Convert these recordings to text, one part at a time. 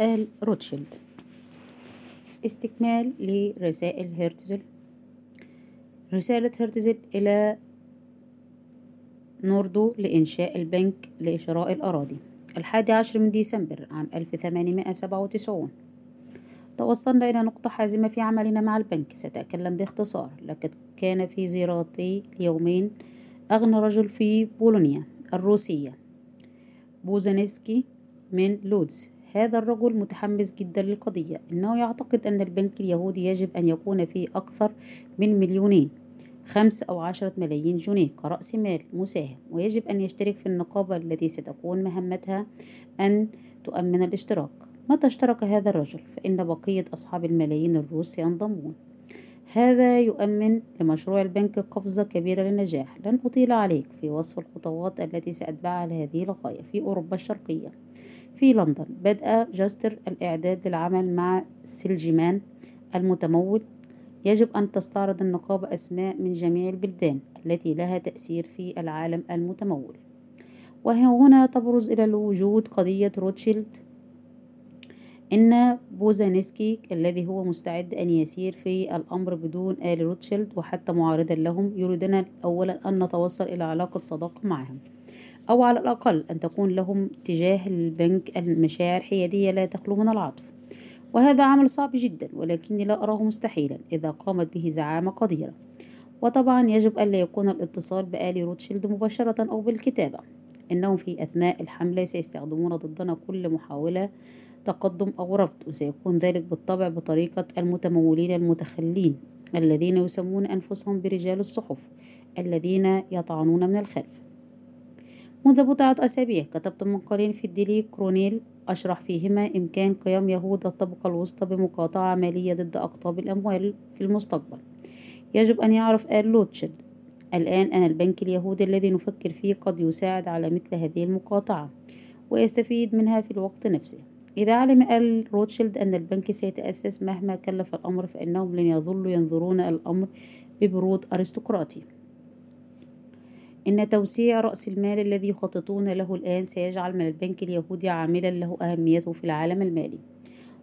آل روتشيلد استكمال لرسائل هرتزل رسالة هرتزل إلى نوردو لإنشاء البنك لشراء الأراضي. الحادي عشر من ديسمبر عام 1897 توصلنا إلى نقطة حازمة في عملنا مع البنك. سأتكلم باختصار. لقد كان في زيارتي اليومين أغنى رجل في بولونيا الروسية بوزانسكي من لودز. هذا الرجل متحمس جدا للقضية إنه يعتقد أن البنك اليهودي يجب أن يكون فيه أكثر من مليونين خمس أو عشرة ملايين جنيه كرأس مال مساهم ويجب أن يشترك في النقابة التي ستكون مهمتها أن تؤمن الاشتراك. متى اشترك هذا الرجل؟ فإن بقية أصحاب الملايين الروس سينضمون. هذا يؤمن لمشروع البنك قفزة كبيرة للنجاح. لن أطيل عليك في وصف الخطوات التي سأتبعها لهذه الغاية في أوروبا الشرقية. في لندن. بدأ جاستر الإعداد للعمل مع سلجمان المتمول. يجب أن تستعرض النقابة أسماء من جميع البلدان التي لها تأثير في العالم المتمول. وهنا تبرز إلى الوجود قضية روتشيلد إن بوزانسكي الذي هو مستعد أن يسير في الأمر بدون آل روتشيلد وحتى معارضا لهم يريدون أولا أن نتوصل إلى علاقة صداقة معهم أو على الأقل أن تكون لهم تجاه البنك المشاعر حيادية لا تخلو من العطف. وهذا عمل صعب جدا ولكني لا أراه مستحيلا إذا قامت به زعامة قديرة. وطبعا يجب ألا يكون الاتصال بآل روتشيلد مباشرة أو بالكتابة. إنهم في أثناء الحملة سيستخدمون ضدنا كل محاولة تقدم أو رفض وسيكون ذلك بالطبع بطريقة المتمولين المتخفين الذين يسمون أنفسهم برجال الصحف الذين يطعنون من الخلف. منذ بضعة أسابيع كتبت مقالين في الديلي كرونيكل أشرح فيهما إمكان قيام يهود الطبقة الوسطى بمقاطعة مالية ضد أقطاب الأموال في المستقبل. يجب أن يعرف آل روتشيلد الآن أن البنك اليهودي الذي نفكر فيه قد يساعد على مثل هذه المقاطعة ويستفيد منها في الوقت نفسه. إذا علم آل روتشيلد أن البنك سيتأسس مهما كلف الأمر فإنهم لن يظلوا ينظرون الأمر ببرود أرستقراطي. إن توسيع رأس المال الذي يخططون له الآن سيجعل من البنك اليهودي عاملا له أهميته في العالم المالي.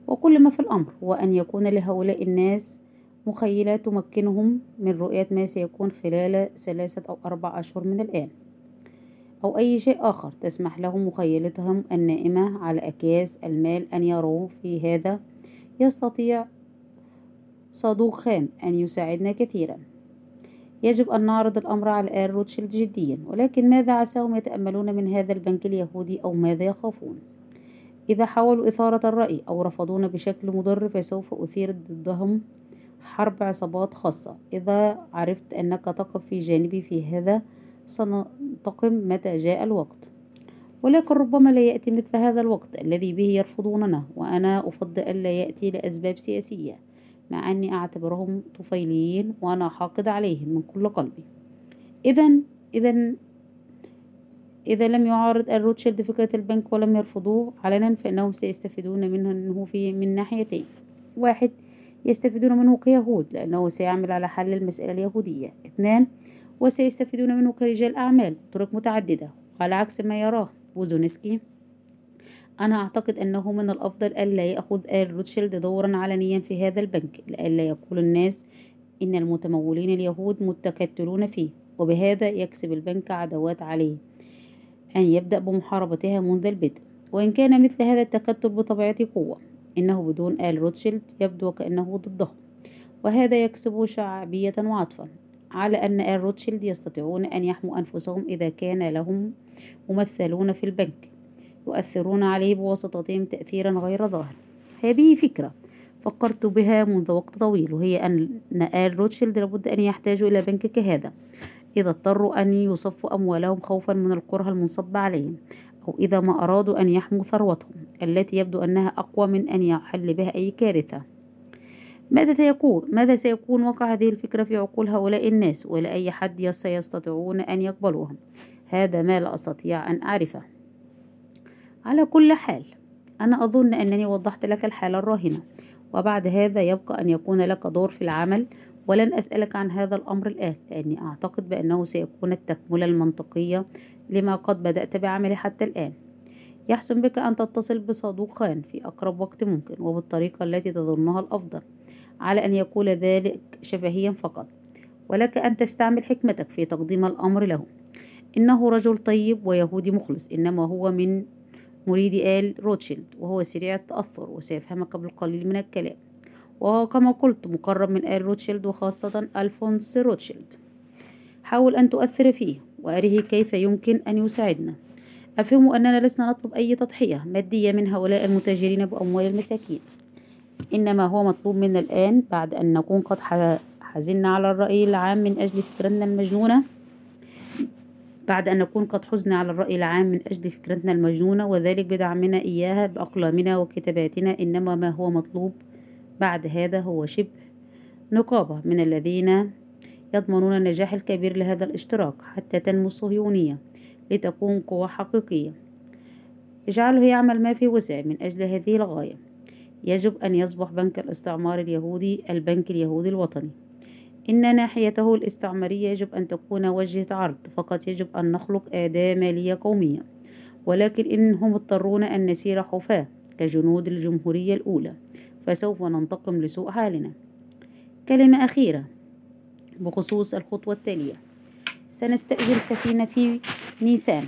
وكل ما في الأمر هو أن يكون لهؤلاء الناس مخيلة تمكنهم من رؤية ما سيكون خلال ثلاثة أو أربع أشهر من الآن. أو أي شيء آخر تسمح لهم مخيلتهم النائمة على أكياس المال أن يروه في هذا يستطيع صادوق خان أن يساعدنا كثيرا. يجب أن نعرض الأمر على آل روتشيلد جديا ولكن ماذا عساهم يتأملون من هذا البنك اليهودي أو ماذا يخافون؟ إذا حاولوا إثارة الرأي أو رفضونا بشكل مضر فسوف أثير ضدهم حرب عصابات خاصة. إذا عرفت أنك تقف في جانبي في هذا سننتقم متى جاء الوقت. ولكن ربما لا يأتي مثل هذا الوقت الذي به يرفضوننا وأنا أفضل ألا يأتي لأسباب سياسية مع أني أعتبرهم طفيليين وأنا حاقد عليهم من كل قلبي. إذا إذا إذا لم يعارض الروتشيلد فكرة البنك ولم يرفضوه علنا فإنهم سيستفيدون منه في من ناحيتين. واحد يستفيدون منه كيهود لأنه سيعمل على حل المسألة اليهودية. اثنان وسيستفيدون منه كرجال أعمال بطرق متعددة. على عكس ما يراه بوزانسكي أنا أعتقد أنه من الأفضل ألا يأخذ آل روتشيلد دورا علنيا في هذا البنك لئلا يقول الناس إن المتمولين اليهود متكتلون فيه وبهذا يكسب البنك عداوات عليه. أن يبدأ بمحاربتها منذ البدء. وإن كان مثل هذا التكتل بطبيعته قوة إنه بدون آل روتشيلد يبدو وكأنه ضده. وهذا يكسب شعبية وعطفا على أن آل روتشيلد يستطيعون أن يحموا أنفسهم إذا كان لهم ممثلون في البنك يؤثرون عليه بواسطتهم تأثيرا غير ظاهر. هذه فكرة فكرت بها منذ وقت طويل وهي أن آل روتشيلد لابد أن يحتاجوا إلى بنك كهذا إذا اضطروا أن يصفوا أموالهم خوفا من الكره المنصب عليهم أو إذا ما أرادوا أن يحموا ثروتهم التي يبدو أنها أقوى من أن يحل بها أي كارثة. ماذا سيكون؟ ماذا سيكون؟ وقع هذه الفكرة في عقول هؤلاء الناس ولا أي حد سيستطيعون أن يقبلوها هذا ما لا أستطيع أن أعرفه. على كل حال أنا أظن أنني وضحت لك الحالة الراهنة وبعد هذا يبقى أن يكون لك دور في العمل ولن أسألك عن هذا الأمر الآن لأني أعتقد بأنه سيكون التكملة المنطقية لما قد بدأت بعمله حتى الآن. يحسن بك أن تتصل بصدوق خان في أقرب وقت ممكن وبالطريقة التي تظنها الأفضل. على أن يقول ذلك شفهيا فقط. ولك أن تستعمل حكمتك في تقديم الأمر له. إنه رجل طيب ويهودي مخلص إنما هو من مريدي آل روتشيلد وهو سريع التأثر وسيفهمك بالقليل من الكلام. وهو كما قلت مقرب من آل روتشيلد وخاصة ألفونس روتشيلد. حاول أن تؤثر فيه وأريه كيف يمكن أن يساعدنا. أفهم أننا لسنا نطلب أي تضحية مادية من هؤلاء المتاجرين بأموال المساكين. إنما هو مطلوب منا الآن بعد أن نكون قد حزنا على الرأي العام من أجل فكرتنا المجنونة. بعد أن نكون قد حزنا على الرأي العام من أجل فكرتنا المجنونة وذلك بدعمنا إياها بأقلامنا وكتاباتنا. إنما ما هو مطلوب بعد هذا هو شبه نقابة من الذين يضمنون النجاح الكبير لهذا الاشتراك حتى تنمو الصهيونية لتكون قوة حقيقية. اجعله يعمل ما في وسعه من أجل هذه الغاية. يجب أن يصبح بنك الاستعمار اليهودي البنك اليهودي الوطني. إن ناحيته الاستعمارية يجب أن تكون وجهة عرض فقط يجب أن نخلق أداة مالية قومية. ولكن إنهم اضطرون أن نسير حفاة كجنود الجمهورية الأولى فسوف ننتقم لسوء حالنا. كلمة أخيرة بخصوص الخطوة التالية. سنستأجر سفينة في نيسان.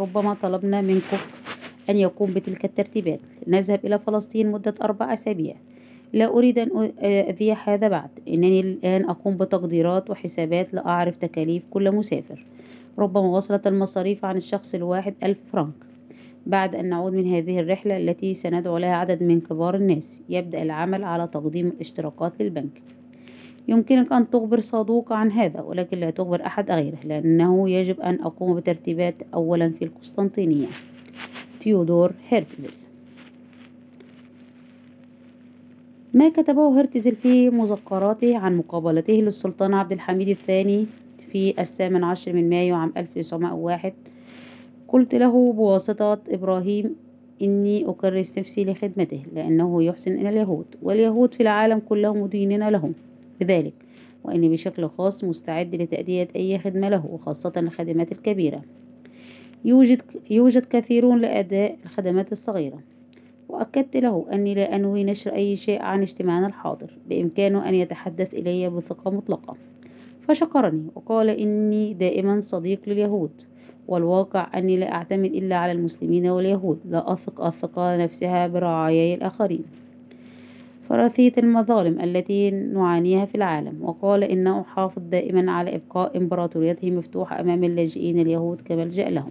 ربما طلبنا من كوك أن يقوم بتلك الترتيبات. نذهب إلى فلسطين مدة أربع أسابيع. لا أريد أن أذيع هذا بعد. إنني الآن أقوم بتقديرات وحسابات لأعرف تكاليف كل مسافر. ربما وصلت المصاريف عن الشخص الواحد ألف فرنك. بعد أن نعود من هذه الرحلة التي سندعو لها عدد من كبار الناس يبدأ العمل على تقديم الاشتراكات للبنك. يمكنك أن تخبر صدوق عن هذا ولكن لا تخبر أحد غيره لأنه يجب أن أقوم بترتيبات أولا في القسطنطينية. تيودور هرتزل ما كتبه هرتزل في مذكراته عن مقابلته للسلطان عبد الحميد الثاني في الثامن عشر من مايو عام 1901 قلت له بواسطة إبراهيم إني أكرس نفسي لخدمته لأنه يحسن إلى اليهود واليهود في العالم كله مدينين لهم. بذلك وإني بشكل خاص مستعد لتأدية أي خدمة له وخاصة الخدمات الكبيرة. يوجد, يوجد كثيرون لأداء الخدمات الصغيرة. وأكدت له أني لا أنوي نشر أي شيء عن اجتماعنا الحاضر بإمكانه أن يتحدث إلي بثقة مطلقة. فشكرني وقال إني دائما صديق لليهود والواقع أني لا أعتمد إلا على المسلمين واليهود لا أثق الثقة نفسها برعاياي الآخرين. فرثية المظالم التي نعانيها في العالم وقال إنه حافظ دائما على إبقاء إمبراطوريته مفتوحة أمام اللاجئين اليهود كملجأ لهم.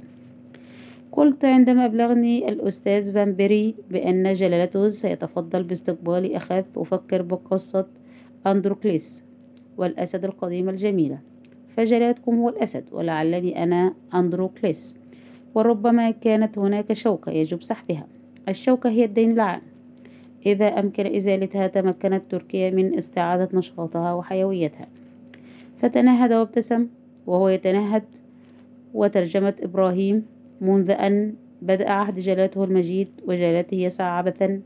قلت عندما أبلغني الأستاذ فان بيري بأن جلالته سيتفضل باستقبالي أخذت أفكر بقصة أندروكليس والأسد القديمة الجميلة فجلالتكم هو الأسد ولعلني أنا أندروكليس وربما كانت هناك شوكة يجب سحبها. الشوكة هي الدين العام. إذا أمكن إزالتها تمكنت تركيا من استعادة نشاطها وحيويتها. فتنهد وابتسم وهو يتنهد وترجمة إبراهيم منذ أن بدأ عهد جلالته المجيد وجلالته يسعى عبثا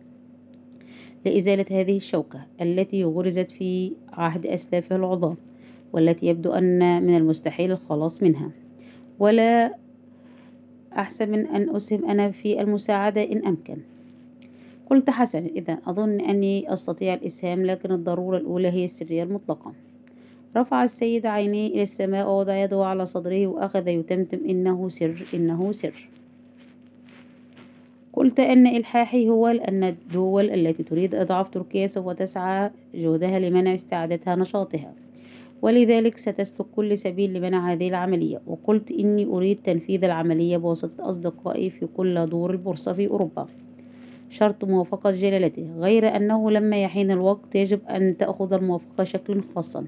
لإزالة هذه الشوكة التي غرزت في عهد أسلافه العظام والتي يبدو أن من المستحيل الخلاص منها. ولا أحسن من أن أسهم أنا في المساعدة إن أمكن. قلت حسنا إذا أظن أني أستطيع الإسهام لكن الضرورة الأولى هي السرية المطلقة. رفع السيد عينيه إلى السماء ووضع يده على صدره وأخذ يتمتم إنه سر إنه سر. قلت أن إلحاحي هو أن الدول التي تريد إضعاف تركيا سوف تسعى جهدها لمنع استعادتها نشاطها. ولذلك ستسلك كل سبيل لمنع هذه العملية. وقلت إني أريد تنفيذ العملية بواسطة أصدقائي في كل دور البورصة في أوروبا. شرط موافقة جلالته. غير أنه لما يحين الوقت يجب أن تأخذ الموافقة شكلا خاصا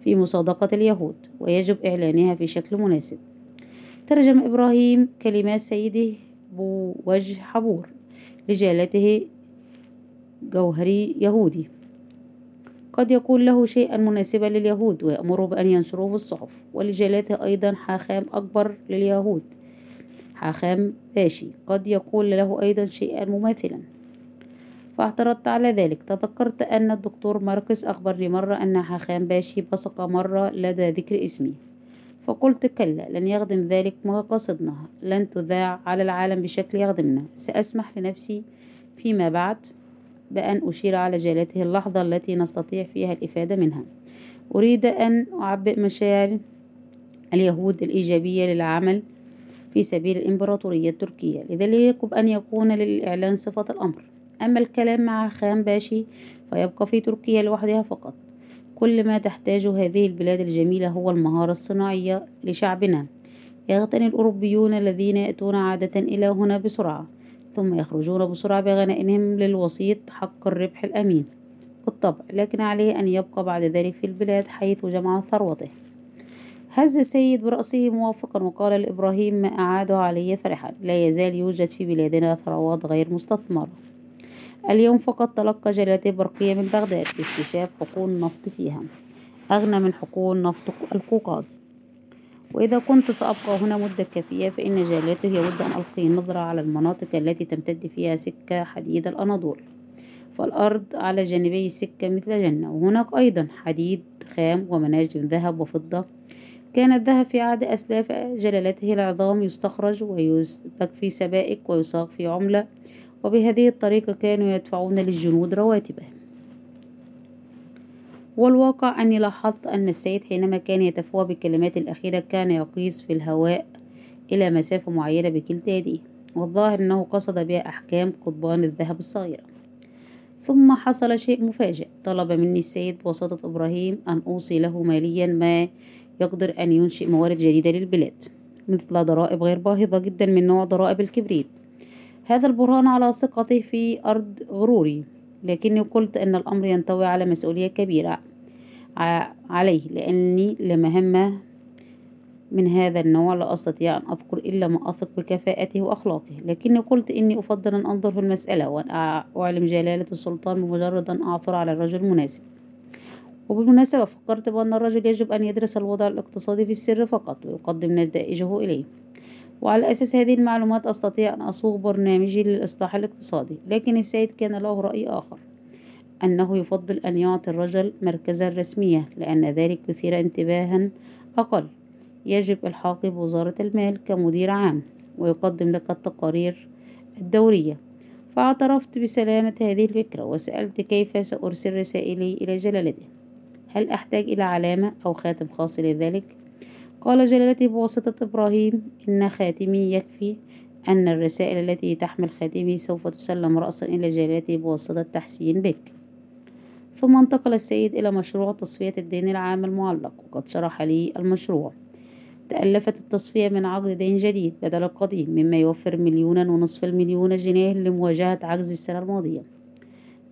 في مصادقة اليهود ويجب إعلانها في شكل مناسب. ترجم إبراهيم كلمات سيده بوجه حبور لجالته جوهري يهودي. قد يكون له شيئا مناسبا لليهود ويأمره بأن ينشروه في الصحف ولجلاته أيضا حاخام أكبر لليهود. حاخام باشي. قد يقول له أيضا شيئا مماثلا. فاعترضت على ذلك. تذكرت أن الدكتور ماركس أخبرني مرة أن حاخام باشي بصق مرة لدى ذكر اسمي. فقلت كلا لن يخدم ذلك مقاصدنا لن تذاع على العالم بشكل يخدمنا. سأسمح لنفسي فيما بعد بأن أشير على جالته اللحظة التي نستطيع فيها الإفادة منها. أريد أن أعبئ مشاعر اليهود الإيجابية للعمل في سبيل الإمبراطورية التركية لذلك يجب أن يكون للإعلان صفة الأمر. أما الكلام مع خان باشي فيبقى في تركيا لوحدها فقط. كل ما تحتاجه هذه البلاد الجميلة هو المهارة الصناعية لشعبنا. يغتني الأوروبيون الذين يأتون عادة إلى هنا بسرعة ثم يخرجون بسرعة بغنائهم للوسيط حق الربح الأمين بالطبع لكن عليه أن يبقى بعد ذلك في البلاد حيث جمع ثروته. هز السيد برأسه موافقا وقال لإبراهيم ما أعاده علي فرحا. لا يزال يوجد في بلادنا ثروات غير مستثمرة. اليوم فقط تلقى جلالته برقية من بغداد باكتشاف حقول نفط فيها. أغنى من حقول نفط القوقاز. وإذا كنت سأبقى هنا مدة كافية فإن جلالته يود أن ألقي نظرة على المناطق التي تمتد فيها سكة حديد الأناضول. فالأرض على جانبي السكة مثل جنة. وهناك أيضا حديد خام ومناجم ذهب وفضة كان الذهب في عهد أسلاف جلالته العظام يستخرج ويسبك في سبائك ويصاغ في عملة وبهذه الطريقة كانوا يدفعون للجنود رواتبهم. والواقع أني لاحظت أن السيد حينما كان يتفوه بالكلمات الأخيرة كان يقيس في الهواء إلى مسافة معينة بكلتا يديه والظاهر أنه قصد بها أحكام قضبان الذهب الصغيرة. ثم حصل شيء مفاجئ طلب مني السيد بواسطة إبراهيم أن أوصي له ماليا ما يقدر أن ينشئ موارد جديدة للبلاد مثل ضرائب غير باهظة جدا من نوع ضرائب الكبريت. هذا البرهان على ثقتي في أرض غروري لكني قلت أن الأمر ينطوي على مسؤولية كبيرة عليه لأني لمهمة من هذا النوع. لا أستطيع أن أذكر إلا ما أثق بكفاءته وأخلاقه لكني قلت إني أفضل أن أنظر في المسألة وأن أعلم جلالة السلطان بمجرد أن أعثر على الرجل المناسب. وبالمناسبة فكرت بأن الرجل يجب أن يدرس الوضع الاقتصادي في السر فقط ويقدم نتائجه إليه. وعلى أساس هذه المعلومات أستطيع أن أصوغ برنامجي للإصلاح الاقتصادي لكن السيد كان له رأي آخر أنه يفضل أن يعطي الرجل مركزا رسميا لأن ذلك يثير انتباها أقل. يجب إلحاقه بوزارة المال كمدير عام ويقدم لك التقارير الدورية. فاعترفت بسلامة هذه الفكرة وسألت كيف سأرسل رسائلي إلى جلالته. هل أحتاج إلى علامة أو خاتم خاص لذلك؟ قال جلالته بواسطة إبراهيم إن خاتمي يكفي أن الرسائل التي تحمل خاتمي سوف تسلم رأسا إلى جلالته بواسطة تحسين بك ثم انتقل السيد إلى مشروع تصفية الدين العام المعلق وقد شرح لي المشروع تألفت التصفية من عقد دين جديد بدل القديم مما يوفر مليونا ونصف المليون جنيه لمواجهة عجز السنة الماضية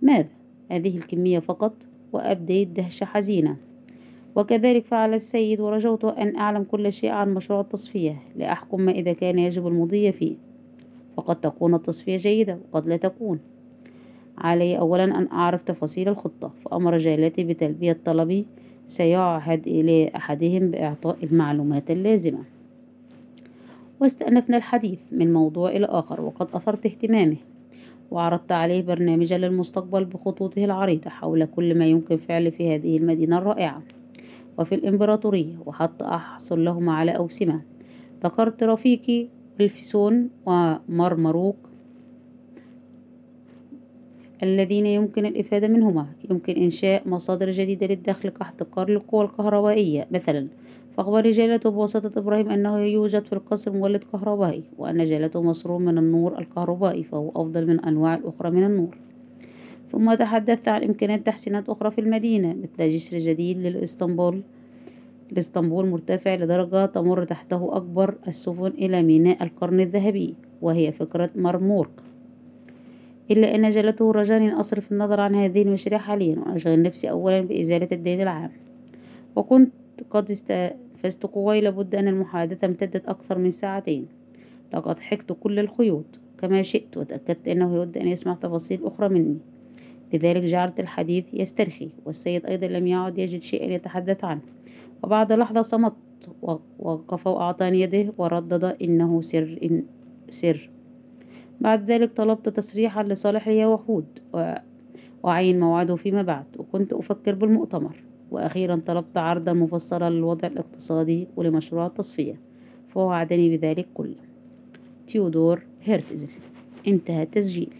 ماذا؟ هذه الكمية فقط وأبديت دهشة حزينة. وكذلك فعل السيد ورجوت أن أعلم كل شيء عن مشروع التصفية لأحكم ما إذا كان يجب المضي فيه. فقد تكون التصفية جيدة وقد لا تكون. علي أولا أن أعرف تفاصيل الخطة فأمر جالتي بتلبية طلبي سيعهد إلى أحدهم بإعطاء المعلومات اللازمة. واستأنفنا الحديث من موضوع إلى آخر وقد أثرت اهتمامه. وعرضت عليه برنامجا للمستقبل بخطوطه العريضة حول كل ما يمكن فعله في هذه المدينة الرائعة. وفي الإمبراطورية وحتى أحصل لهما على أوسمة. ذكرت رفيقي الفسون ومرمروق الذين يمكن الإفادة منهما. يمكن إنشاء مصادر جديدة للدخل كاحتكار القوى الكهربائية مثلا فأخبر جالته بواسطة إبراهيم أنه يوجد في القصر مولد كهربائي وأن جالته مسرور من النور الكهربائي فهو أفضل من أنواع الأخرى من النور. ثم تحدثت عن إمكانيات تحسينات أخرى في المدينة مثل جسر جديد للإسطنبول. لإسطنبول مرتفع لدرجة تمر تحته أكبر السفن إلى ميناء القرن الذهبي وهي فكرة مرمورق إلا أن جلته رجاني أن أصرف النظر عن هذه المشاريع حاليا وأشغل نفسي أولا بإزالة الدين العام. وكنت قد استنفذت قواي لابد أن المحادثة امتدت أكثر من ساعتين. لقد حكت كل الخيوط. كما شئت وتأكدت أنه يود أن يسمع تفاصيل أخرى مني. لذلك جعلت الحديث يسترخي والسيد أيضا لم يعد يجد شيئا يتحدث عنه. وبعد لحظة صمت وقف وأعطاني يده وردد إنه سر إن سر. بعد ذلك طلبت تصريحا لصالح اليهود وأعين موعده فيما بعد وكنت أفكر بالمؤتمر. وأخيرا طلبت عرضا مفصلا للوضع الاقتصادي ولمشروع التصفية فوعدني بذلك كله. تيودور هيرتزل انتهى التسجيل.